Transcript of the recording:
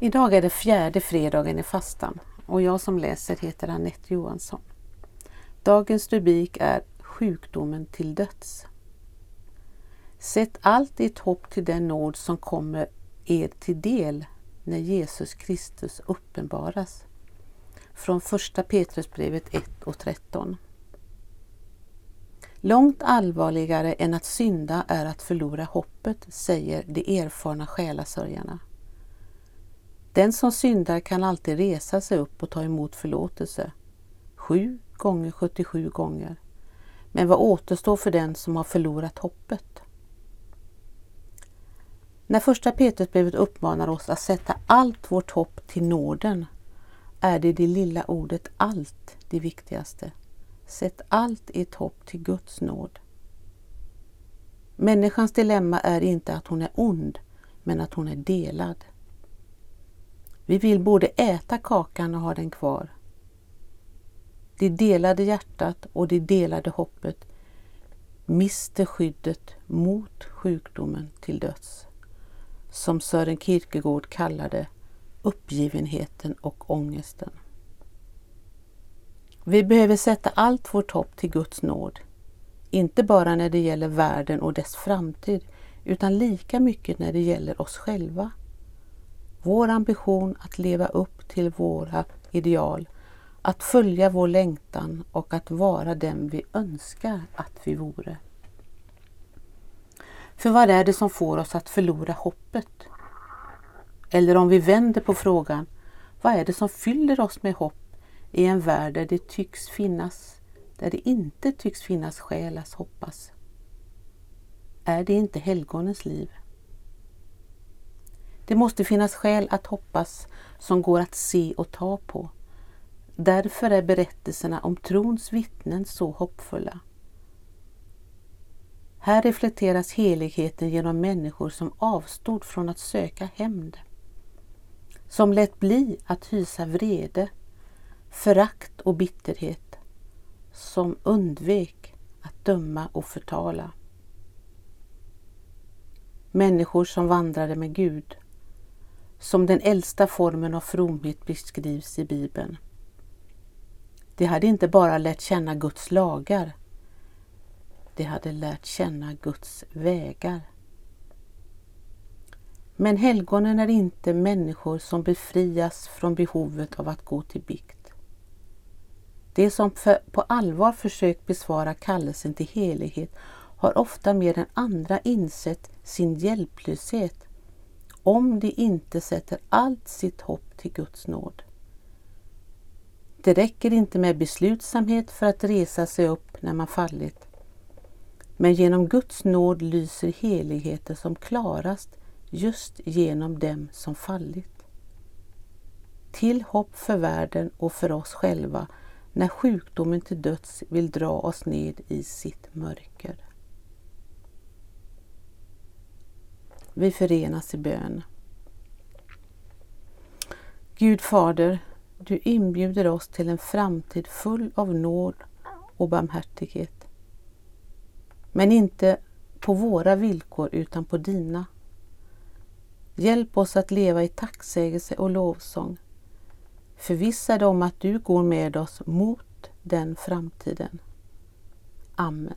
Idag är det fjärde fredagen i fastan och jag som läser heter Annette Johansson. Dagens rubrik är Sjukdomen till döds. Sätt allt ditt hopp till den nåd som kommer er till del när Jesus Kristus uppenbaras. Från första Petrusbrevet 1 och 13. Långt allvarligare än att synda är att förlora hoppet, säger de erfarna själasörjarna. Den som syndar kan alltid resa sig upp och ta emot förlåtelse. Sju gånger 77 gånger. Men vad återstår för den som har förlorat hoppet? När första Petrusbrevet uppmanar oss att sätta allt vårt hopp till nåden är det det lilla ordet allt det viktigaste. Sätt allt ert hopp till Guds nåd. Människans dilemma är inte att hon är ond, men att hon är delad. Vi vill både äta kakan och ha den kvar. Det delade hjärtat och det delade hoppet mister skyddet mot sjukdomen till döds. Som Sören Kierkegaard kallade uppgivenheten och ångesten. Vi behöver sätta allt vårt hopp till Guds nåd. Inte bara när det gäller världen och dess framtid utan lika mycket när det gäller oss själva. Vår ambition att leva upp till våra ideal, att följa vår längtan och att vara den vi önskar att vi vore. För vad är det som får oss att förlora hoppet? Eller om vi vänder på frågan, vad är det som fyller oss med hopp i en värld där det tycks finnas, där det inte tycks finnas skäl att hoppas? Är det inte helgonens liv? Det måste finnas skäl att hoppas som går att se och ta på. Därför är berättelserna om trons vittnen så hoppfulla. Här reflekteras heligheten genom människor som avstod från att söka hämnd. Som lät bli att hysa vrede, förakt och bitterhet. Som undvek att döma och förtala. Människor som vandrade med Gud som den äldsta formen av fromhet beskrivs i Bibeln. De hade inte bara lärt känna Guds lagar, de hade lärt känna Guds vägar. Men helgonen är inte människor som befrias från behovet av att gå till bikt. De som på allvar försökt besvara kallelsen till helighet har ofta mer än andra insett sin hjälplöshet om de inte sätter allt sitt hopp till Guds nåd. Det räcker inte med beslutsamhet för att resa sig upp när man fallit. Men genom Guds nåd lyser heligheten som klarast just genom dem som fallit. Till hopp för världen och för oss själva när sjukdomen till döds vill dra oss ned i sitt mörker. Vi förenas i bön. Gud Fader, du inbjuder oss till en framtid full av nåd och barmhärtighet. Men inte på våra villkor utan på dina. Hjälp oss att leva i tacksägelse och lovsång. Förvissade om att du går med oss mot den framtiden. Amen.